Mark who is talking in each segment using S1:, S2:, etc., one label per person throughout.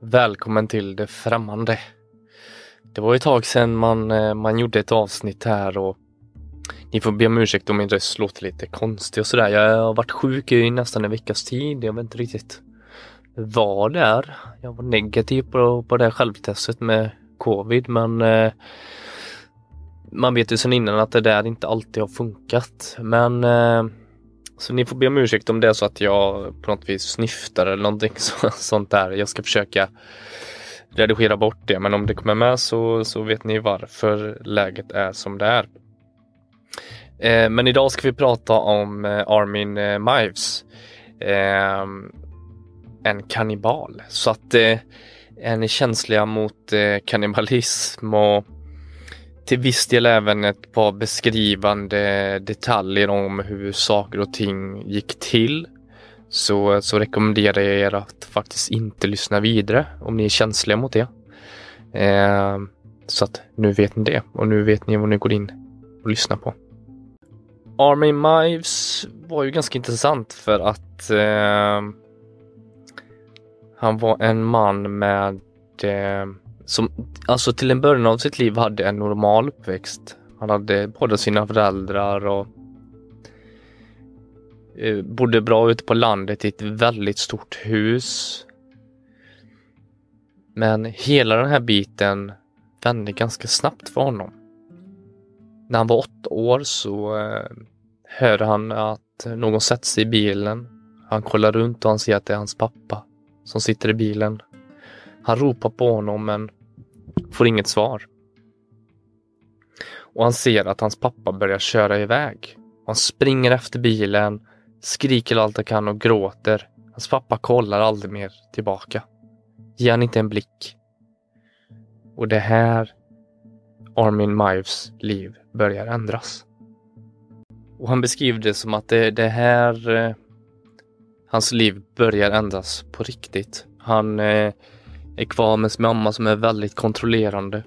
S1: Välkommen till det främmande. Det var ett tag sedan man, eh, man gjorde ett avsnitt här och ni får be om ursäkt om min röst låter lite konstig och sådär. Jag har varit sjuk i nästan en veckas tid. Jag vet inte riktigt vad det är. Jag var negativ på, på det här självtestet med covid men eh, man vet ju sedan innan att det där inte alltid har funkat. Men eh, så ni får be om ursäkt om det är så att jag på något vis snyftar eller någonting så, sånt där. Jag ska försöka redigera bort det men om det kommer med så, så vet ni varför läget är som det är. Eh, men idag ska vi prata om eh, Armin eh, Mives. Eh, en kannibal. Så att eh, är ni känsliga mot eh, kannibalism och till viss del även ett par beskrivande detaljer om hur saker och ting gick till så, så rekommenderar jag er att faktiskt inte lyssna vidare om ni är känsliga mot det. Eh, så att nu vet ni det och nu vet ni vad ni går in och lyssnar på. Army Mives var ju ganska intressant för att eh, han var en man med eh, som alltså till en början av sitt liv hade en normal uppväxt. Han hade båda sina föräldrar och eh, bodde bra ute på landet i ett väldigt stort hus. Men hela den här biten vände ganska snabbt för honom. När han var åtta år så eh, hör han att någon sätter sig i bilen. Han kollar runt och han ser att det är hans pappa som sitter i bilen. Han ropar på honom men får inget svar. Och han ser att hans pappa börjar köra iväg. Han springer efter bilen, skriker allt han kan och gråter. Hans pappa kollar aldrig mer tillbaka. Ger han inte en blick. Och det här Armin Mives liv börjar ändras. Och han beskriver det som att det, det här eh, hans liv börjar ändras på riktigt. Han eh, är kvar med sin mamma som är väldigt kontrollerande.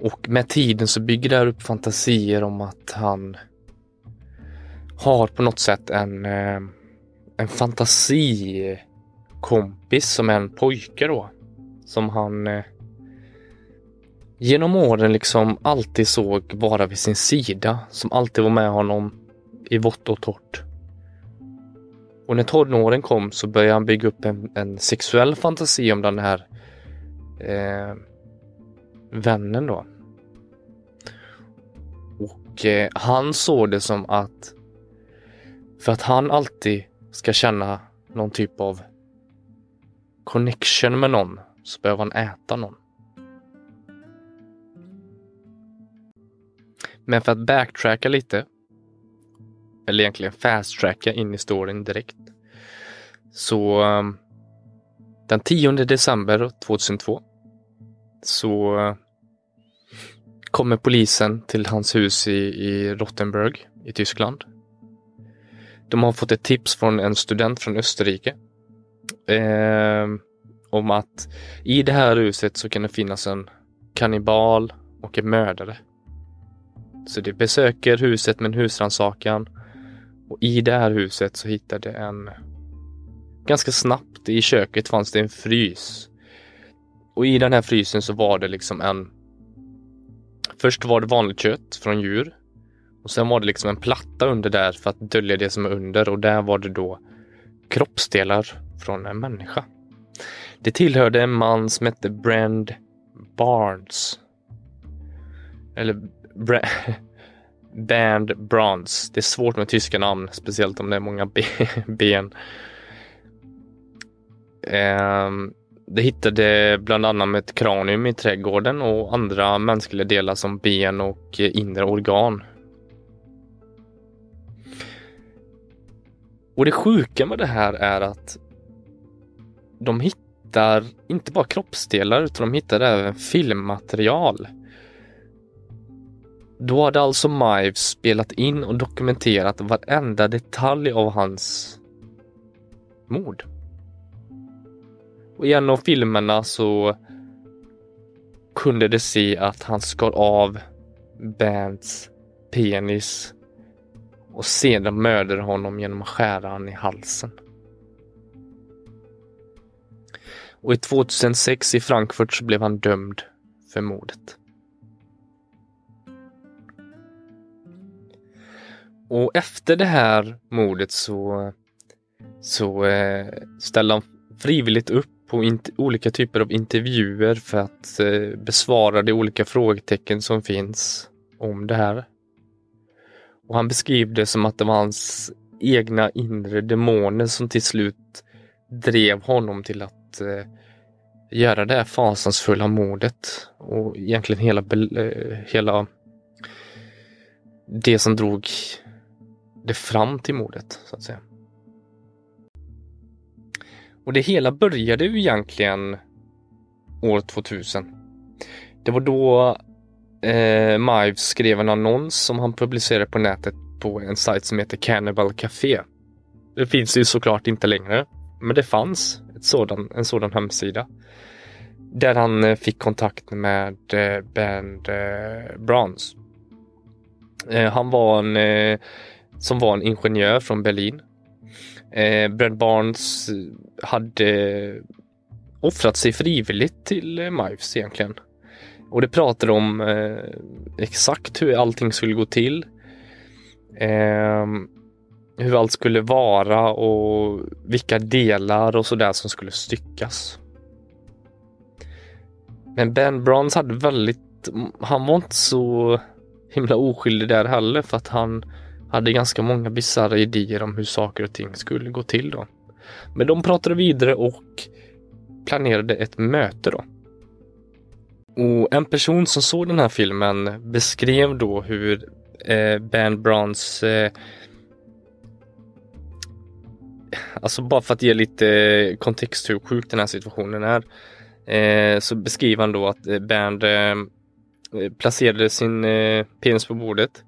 S1: Och med tiden så bygger det här upp fantasier om att han har på något sätt en, eh, en fantasikompis som är en pojke då. Som han eh, genom åren liksom alltid såg vara vid sin sida. Som alltid var med honom i vått och torrt. Och när tonåren kom så började han bygga upp en, en sexuell fantasi om den här eh, vännen då. Och eh, han såg det som att för att han alltid ska känna någon typ av connection med någon så behöver han äta någon. Men för att backtracka lite eller egentligen fast-tracka in i storyn direkt. Så um, den 10 december 2002 så uh, kommer polisen till hans hus i, i Rottenburg i Tyskland. De har fått ett tips från en student från Österrike eh, om att i det här huset så kan det finnas en kannibal och en mördare. Så de besöker huset med en husrannsakan och i det här huset så hittade en ganska snabbt i köket fanns det en frys. Och i den här frysen så var det liksom en Först var det vanligt kött från djur. Och sen var det liksom en platta under där för att dölja det som är under och där var det då kroppsdelar från en människa. Det tillhörde en man som hette Brand Barnes. Eller Bra Band Bronze. Det är svårt med tyska namn, speciellt om det är många ben. Um, ehm, det hittade bland annat ett kranium i trädgården och andra mänskliga delar som ben och inre organ. Och det sjuka med det här är att de hittar inte bara kroppsdelar utan de hittar även filmmaterial. Då hade alltså Mives spelat in och dokumenterat varenda detalj av hans mord. Och i en av filmerna så kunde det se att han skar av Bands penis och sedan mördade honom genom att skära han i halsen. Och i 2006 i Frankfurt så blev han dömd för mordet. Och efter det här mordet så, så eh, ställde han frivilligt upp på olika typer av intervjuer för att eh, besvara de olika frågetecken som finns om det här. Och han beskrev det som att det var hans egna inre demoner som till slut drev honom till att eh, göra det här fasansfulla mordet och egentligen hela, eh, hela det som drog det fram till mordet så att säga. Och det hela började ju egentligen år 2000. Det var då eh, Mives skrev en annons som han publicerade på nätet på en sajt som heter Cannibal Café. Det finns ju såklart inte längre, men det fanns ett sådan, en sådan hemsida. Där han eh, fick kontakt med eh, Band eh, Browns. Eh, han var en, eh, som var en ingenjör från Berlin Eh, Brad Barnes eh, hade offrat sig frivilligt till eh, Mives egentligen. Och det pratade om eh, exakt hur allting skulle gå till. Eh, hur allt skulle vara och vilka delar och sådär som skulle styckas. Men Ben Brons hade väldigt, han var inte så himla oskyldig där heller för att han hade ganska många bisarra idéer om hur saker och ting skulle gå till då. Men de pratade vidare och planerade ett möte då. Och en person som såg den här filmen beskrev då hur eh, Ben Browns eh, Alltså bara för att ge lite kontext hur sjuk den här situationen är eh, så beskriver han då att eh, Band eh, placerade sin eh, penis på bordet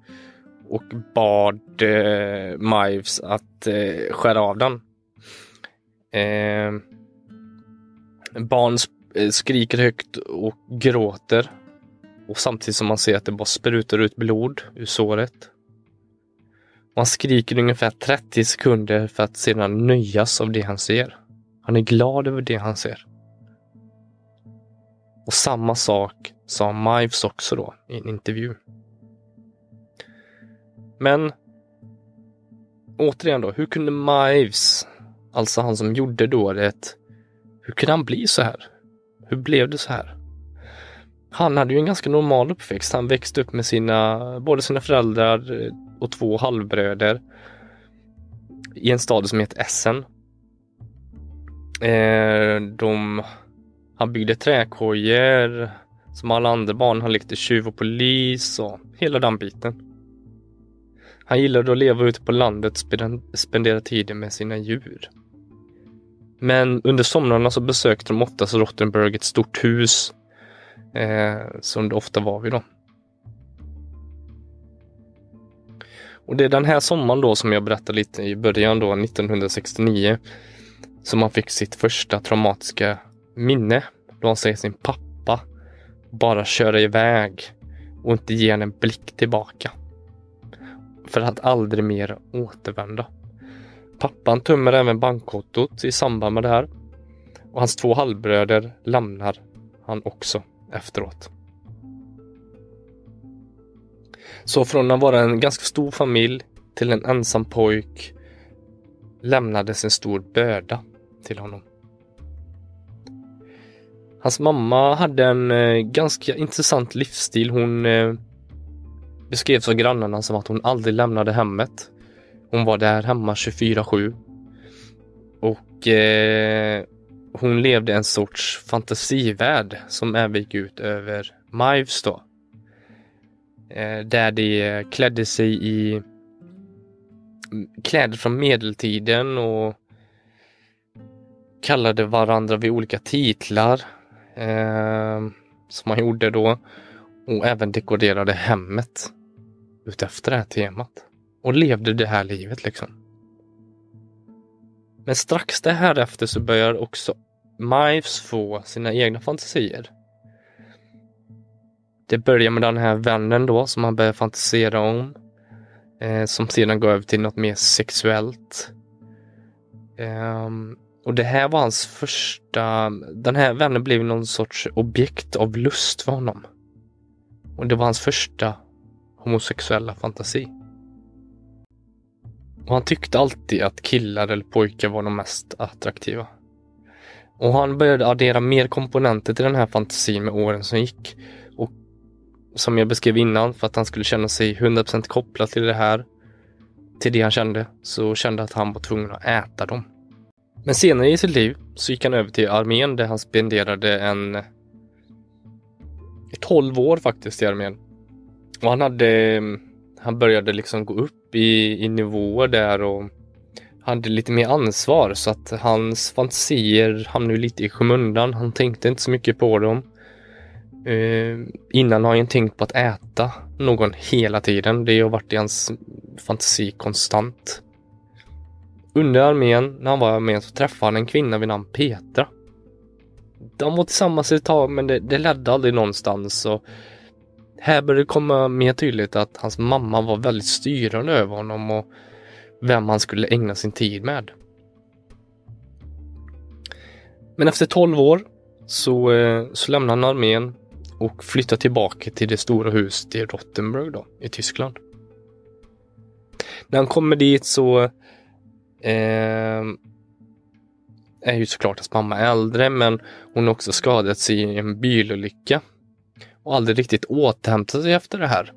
S1: och bad eh, Mives att eh, skära av den. Ehm, eh, barn skriker högt och gråter och samtidigt som man ser att det bara sprutar ut blod ur såret. Man skriker ungefär 30 sekunder för att sedan nöjas av det han ser. Han är glad över det han ser. Och samma sak sa Mives också då i en intervju. Men återigen då, hur kunde Mives, alltså han som gjorde dådet, hur kunde han bli så här? Hur blev det så här? Han hade ju en ganska normal uppväxt. Han växte upp med sina, både sina föräldrar och två halvbröder i en stad som heter Essen. Eh, de, han byggde träkojor som alla andra barn. Han lekte tjuv och polis och hela den biten. Han gillade att leva ute på landet och spendera tiden med sina djur. Men under somrarna så besökte de oftast Rottenburg, ett stort hus eh, som det ofta var vid då. Och det är den här sommaren då som jag berättade lite i början då, 1969, som han fick sitt första traumatiska minne. Då han ser sin pappa bara köra iväg och inte ge henne en blick tillbaka för att aldrig mer återvända. Pappan tömmer även bankkontot i samband med det här. Och hans två halvbröder lämnar han också efteråt. Så från att vara en ganska stor familj till en ensam pojk lämnades en stor börda till honom. Hans mamma hade en eh, ganska intressant livsstil. Hon eh, beskrevs av grannarna som att hon aldrig lämnade hemmet. Hon var där hemma 24-7. Och eh, hon levde en sorts fantasivärld som även gick ut över Mives då. Eh, där de klädde sig i kläder från medeltiden och kallade varandra vid olika titlar. Eh, som man gjorde då. Och även dekorerade hemmet utefter det här temat. Och levde det här livet liksom. Men strax därefter så börjar också Mives få sina egna fantasier. Det börjar med den här vännen då som han börjar fantisera om. Eh, som sedan går över till något mer sexuellt. Eh, Och det här var hans första, den här vännen blev någon sorts objekt av lust för honom. Och det var hans första homosexuella fantasi. Och han tyckte alltid att killar eller pojkar var de mest attraktiva. Och han började addera mer komponenter till den här fantasin med åren som gick. Och som jag beskrev innan, för att han skulle känna sig 100% kopplad till det här, till det han kände, så kände att han var tvungen att äta dem. Men senare i sitt liv så gick han över till armén där han spenderade en 12 år faktiskt i armén. Och han hade, han började liksom gå upp i, i nivåer där och hade lite mer ansvar så att hans fantasier hamnade lite i skymundan. Han tänkte inte så mycket på dem. Eh, innan har han tänkt på att äta någon hela tiden. Det har varit i hans fantasi konstant. Under armén, när han var i armén, så träffade han en kvinna vid namn Petra. De var tillsammans ett tag men det, det ledde aldrig någonstans. Och här började det komma mer tydligt att hans mamma var väldigt styrande över honom och vem han skulle ägna sin tid med. Men efter 12 år så, eh, så lämnade han armén och flyttade tillbaka till det stora huset i Rottenburg då, i Tyskland. När han kommer dit så eh, är ju såklart hans mamma äldre men hon har också skadats i en bilolycka och aldrig riktigt återhämtat sig efter det här.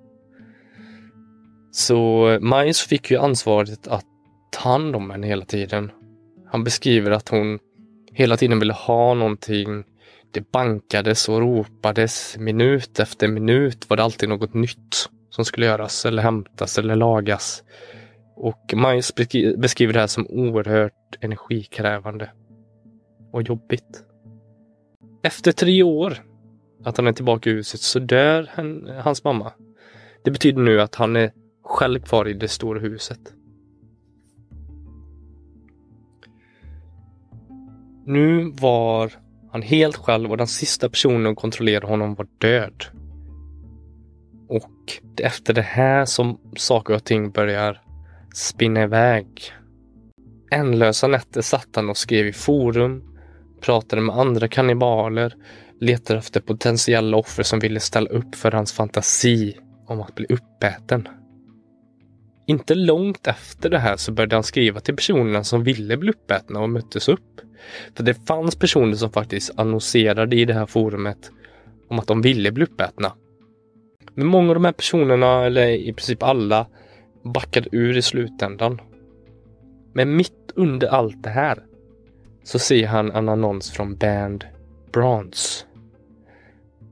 S1: Så eh, Majs fick ju ansvaret att ta hand om henne hela tiden. Han beskriver att hon hela tiden ville ha någonting. Det bankades och ropades minut efter minut var det alltid något nytt som skulle göras eller hämtas eller lagas. Och Majs beskriver det här som oerhört energikrävande och jobbigt. Efter tre år att han är tillbaka i huset så dör hans mamma. Det betyder nu att han är själv kvar i det stora huset. Nu var han helt själv och den sista personen som kontrollerade honom var död. Och det är efter det här som saker och ting börjar spinna iväg. Ändlösa nätter satt han och skrev i forum, pratade med andra kannibaler, letade efter potentiella offer som ville ställa upp för hans fantasi om att bli uppäten. Inte långt efter det här så började han skriva till personerna som ville bli uppätna och möttes upp. För det fanns personer som faktiskt annonserade i det här forumet om att de ville bli uppätna. Men många av de här personerna, eller i princip alla, backade ur i slutändan. Men mitt under allt det här så ser han en annons från Band Bronze.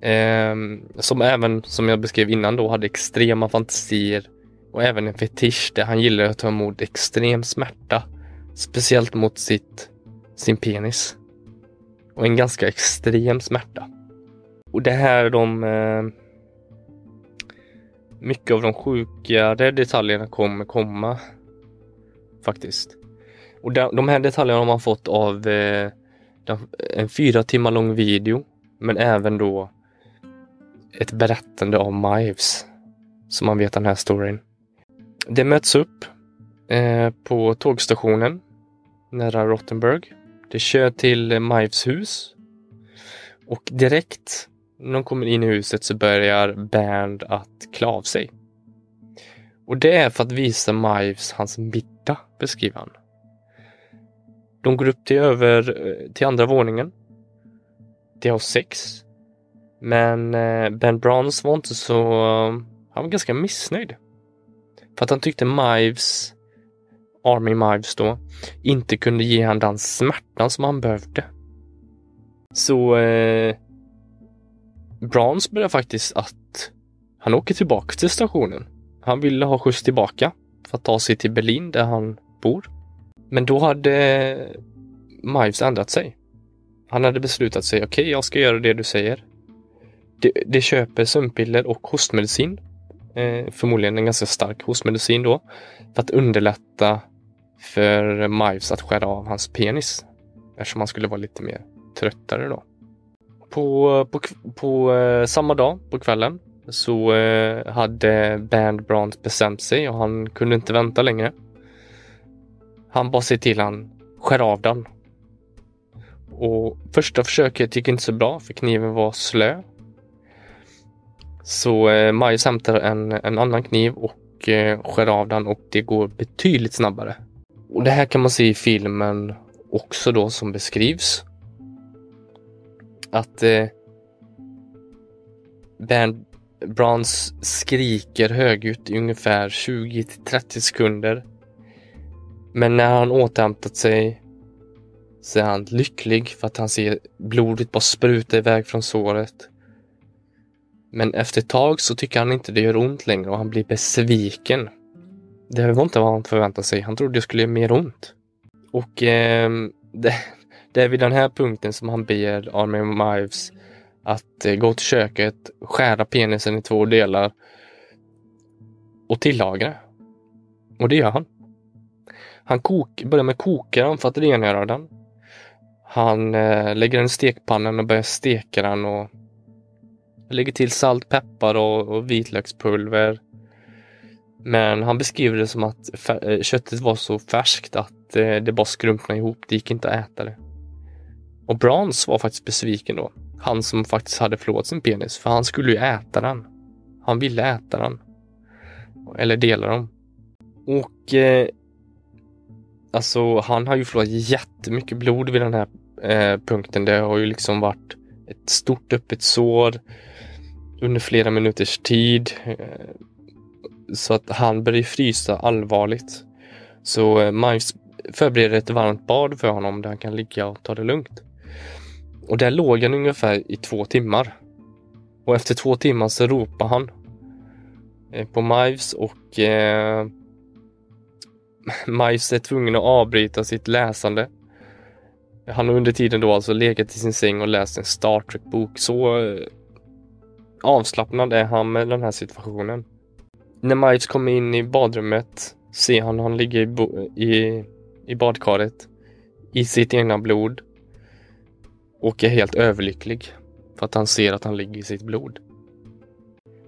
S1: Eh, som även, som jag beskrev innan då, hade extrema fantasier och även en fetisch där han gillade att ta emot extrem smärta. Speciellt mot sitt, sin penis. Och en ganska extrem smärta. Och det här de eh, mycket av de sjukare detaljerna kommer komma. Faktiskt. Och de, de här detaljerna har man fått av eh, en fyra timmar lång video. Men även då ett berättande om Mives. Så man vet den här storyn. Det möts upp eh, på tågstationen nära Rottenburg. Det kör till Mives hus. Och direkt när de kommer in i huset så börjar Bernd att klä av sig. Och det är för att visa Mives hans middag, beskriver han. De går upp till, över, eh, till andra våningen. De har sex. Men eh, Ben Browns var inte så... Han var ganska missnöjd. För att han tyckte Mives, Army Mives då, inte kunde ge honom den smärtan som han behövde. Så eh, Browns började faktiskt att han åker tillbaka till stationen. Han ville ha skjuts tillbaka för att ta sig till Berlin där han bor. Men då hade Mives ändrat sig. Han hade beslutat sig, okej, okay, jag ska göra det du säger. De, de köper sömnpiller och hostmedicin. Eh, förmodligen en ganska stark hostmedicin då. För att underlätta för Mives att skära av hans penis. Eftersom han skulle vara lite mer tröttare då. På, på, på eh, samma dag, på kvällen, så eh, hade Band Brandt bestämt sig och han kunde inte vänta längre. Han bara ser till han skär av den Och första försöket gick inte så bra för kniven var slö. Så eh, Majus hämtar en, en annan kniv och eh, skär av den och det går betydligt snabbare. Och det här kan man se i filmen också då som beskrivs. Att eh, Ben Brans skriker högljutt i ungefär 20 till 30 sekunder. Men när han återhämtat sig så är han lycklig för att han ser blodet bara spruta iväg från såret. Men efter ett tag så tycker han inte det gör ont längre och han blir besviken. Det var inte vad han förväntade sig. Han trodde det skulle göra mer ont. Och eh, det, det, är vid den här punkten som han ber Army Mives att eh, gå till köket, skära penisen i två delar och tillaga. Och det gör han. Han kok, börjar med att koka den för att rengöra den. Han eh, lägger den i stekpannan och börjar steka den och lägger till salt, peppar och, och vitlökspulver. Men han beskriver det som att eh, köttet var så färskt att eh, det bara skrumpnade ihop. Det gick inte att äta det. Och Brans var faktiskt besviken då. Han som faktiskt hade förlorat sin penis, för han skulle ju äta den. Han ville äta den. Eller dela dem. Och eh, alltså han har ju förlorat jättemycket blod vid den här eh, punkten. Det har ju liksom varit ett stort öppet sår under flera minuters tid. Eh, så att han börjar frysa allvarligt. Så eh, Miles förbereder ett varmt bad för honom där han kan ligga och ta det lugnt. Och där låg han ungefär i två timmar. Och efter två timmar så ropar han eh, på Mives och Majs Mives är tvungen att avbryta sitt läsande. Han har under tiden då alltså legat i sin säng och läst en Star Trek-bok. Så eh, avslappnad är han med den här situationen. När Mives kommer in i badrummet ser han han ligger i, i, i badkaret i sitt egna blod och är helt överlycklig för att han ser att han ligger i sitt blod.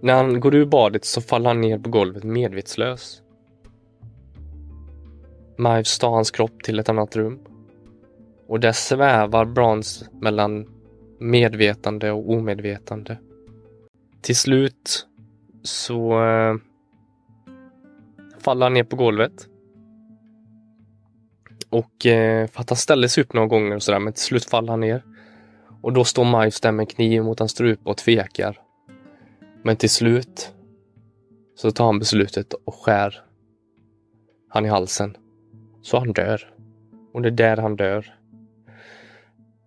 S1: När han går ur badet så faller han ner på golvet medvetslös. Mives tar hans kropp till ett annat rum och där svävar Brans mellan medvetande och omedvetande. Till slut så äh, faller han ner på golvet. Och äh, för att han ställer sig upp några gånger och sådär men till slut faller han ner. Och då står Mives där med kniv mot hans strupe och tvekar. Men till slut så tar han beslutet och skär han i halsen. Så han dör. Och det är där han dör.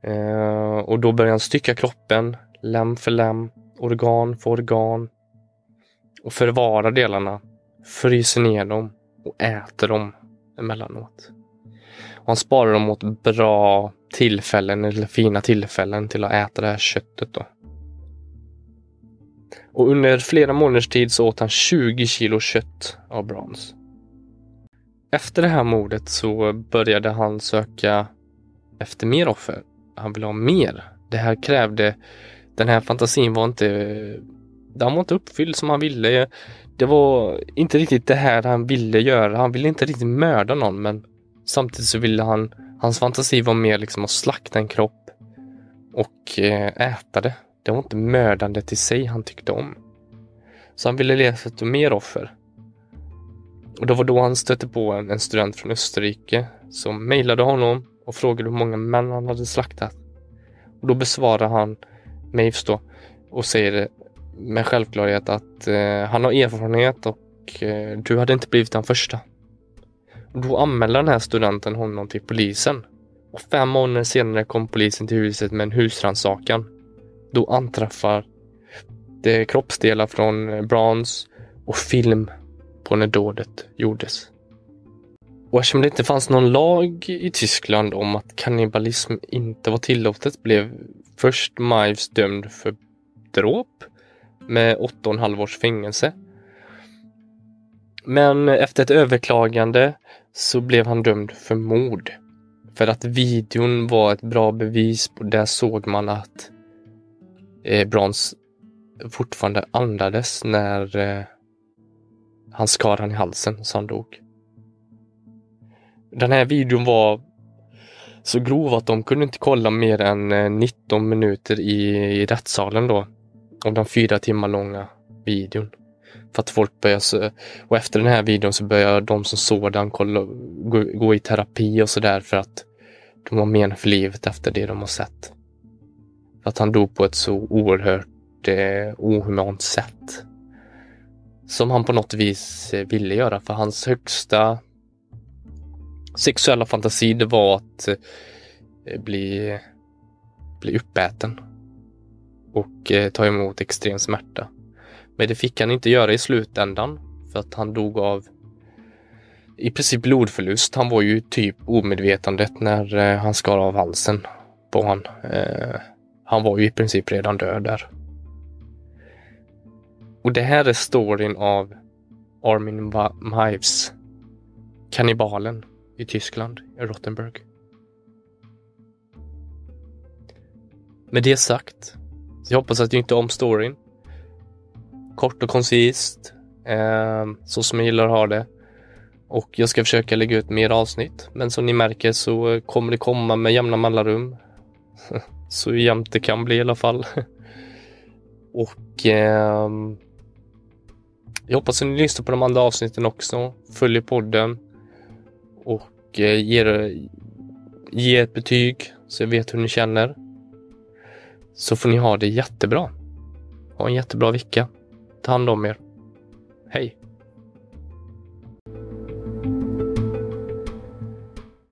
S1: Eh, och då börjar han stycka kroppen, lem för lem, organ för organ. Och förvara delarna, fryser ner dem och äter dem emellanåt. Och han sparar dem åt bra tillfällen eller fina tillfällen till att äta det här köttet. Då. Och under flera månaders tid så åt han 20 kilo kött av brons. Efter det här mordet så började han söka efter mer offer. Han ville ha mer. Det här krävde, den här fantasin var inte, den var inte uppfylld som han ville. Det var inte riktigt det här han ville göra. Han ville inte riktigt mörda någon men samtidigt så ville han Hans fantasi var mer liksom att slakta en kropp och eh, äta det. Det var inte mördandet i sig han tyckte om. Så han ville leta efter mer offer. Och det var då han stötte på en, en student från Österrike som mejlade honom och frågade hur många män han hade slaktat. Och då besvarar han Maves då och säger med självklarhet att eh, han har erfarenhet och eh, du hade inte blivit den första. Då anmälde den här studenten honom till polisen. Och fem månader senare kom polisen till huset med en husrannsakan. Då anträffar det kroppsdelar från eh, brons och film på när dådet gjordes. Och eftersom det inte fanns någon lag i Tyskland om att kannibalism inte var tillåtet blev först Mives dömd för dråp med 8,5 års fängelse. Men efter ett överklagande så blev han dömd för mord. För att videon var ett bra bevis. På, där såg man att eh, Brons fortfarande andades när eh, han skar han i halsen så han dog. Den här videon var så grov att de kunde inte kolla mer än eh, 19 minuter i, i rättssalen då. Av den fyra timmar långa videon. För att folk började, och efter den här videon så började de som sådan kolla, gå, gå i terapi och sådär för att de har men för livet efter det de har sett. För att han dog på ett så oerhört eh, ohumant sätt. Som han på något vis eh, ville göra för hans högsta sexuella fantasi det var att eh, bli, bli uppäten och eh, ta emot extrem smärta. Men det fick han inte göra i slutändan för att han dog av i princip blodförlust. Han var ju typ omedvetandet när han skar av halsen på honom. Han var ju i princip redan död där. Och det här är storyn av Armin Mives, kannibalen i Tyskland, i Rottenburg. Med det sagt, så jag hoppas att du inte om storyn. Kort och koncist, eh, så som jag gillar att ha det. Och jag ska försöka lägga ut mer avsnitt, men som ni märker så kommer det komma med jämna mellanrum. så jämnt det kan bli i alla fall. och eh, jag hoppas att ni lyssnar på de andra avsnitten också. Följer podden och eh, ger, ger ett betyg så jag vet hur ni känner. Så får ni ha det jättebra. Ha en jättebra vecka. Ta hand om er. Hej!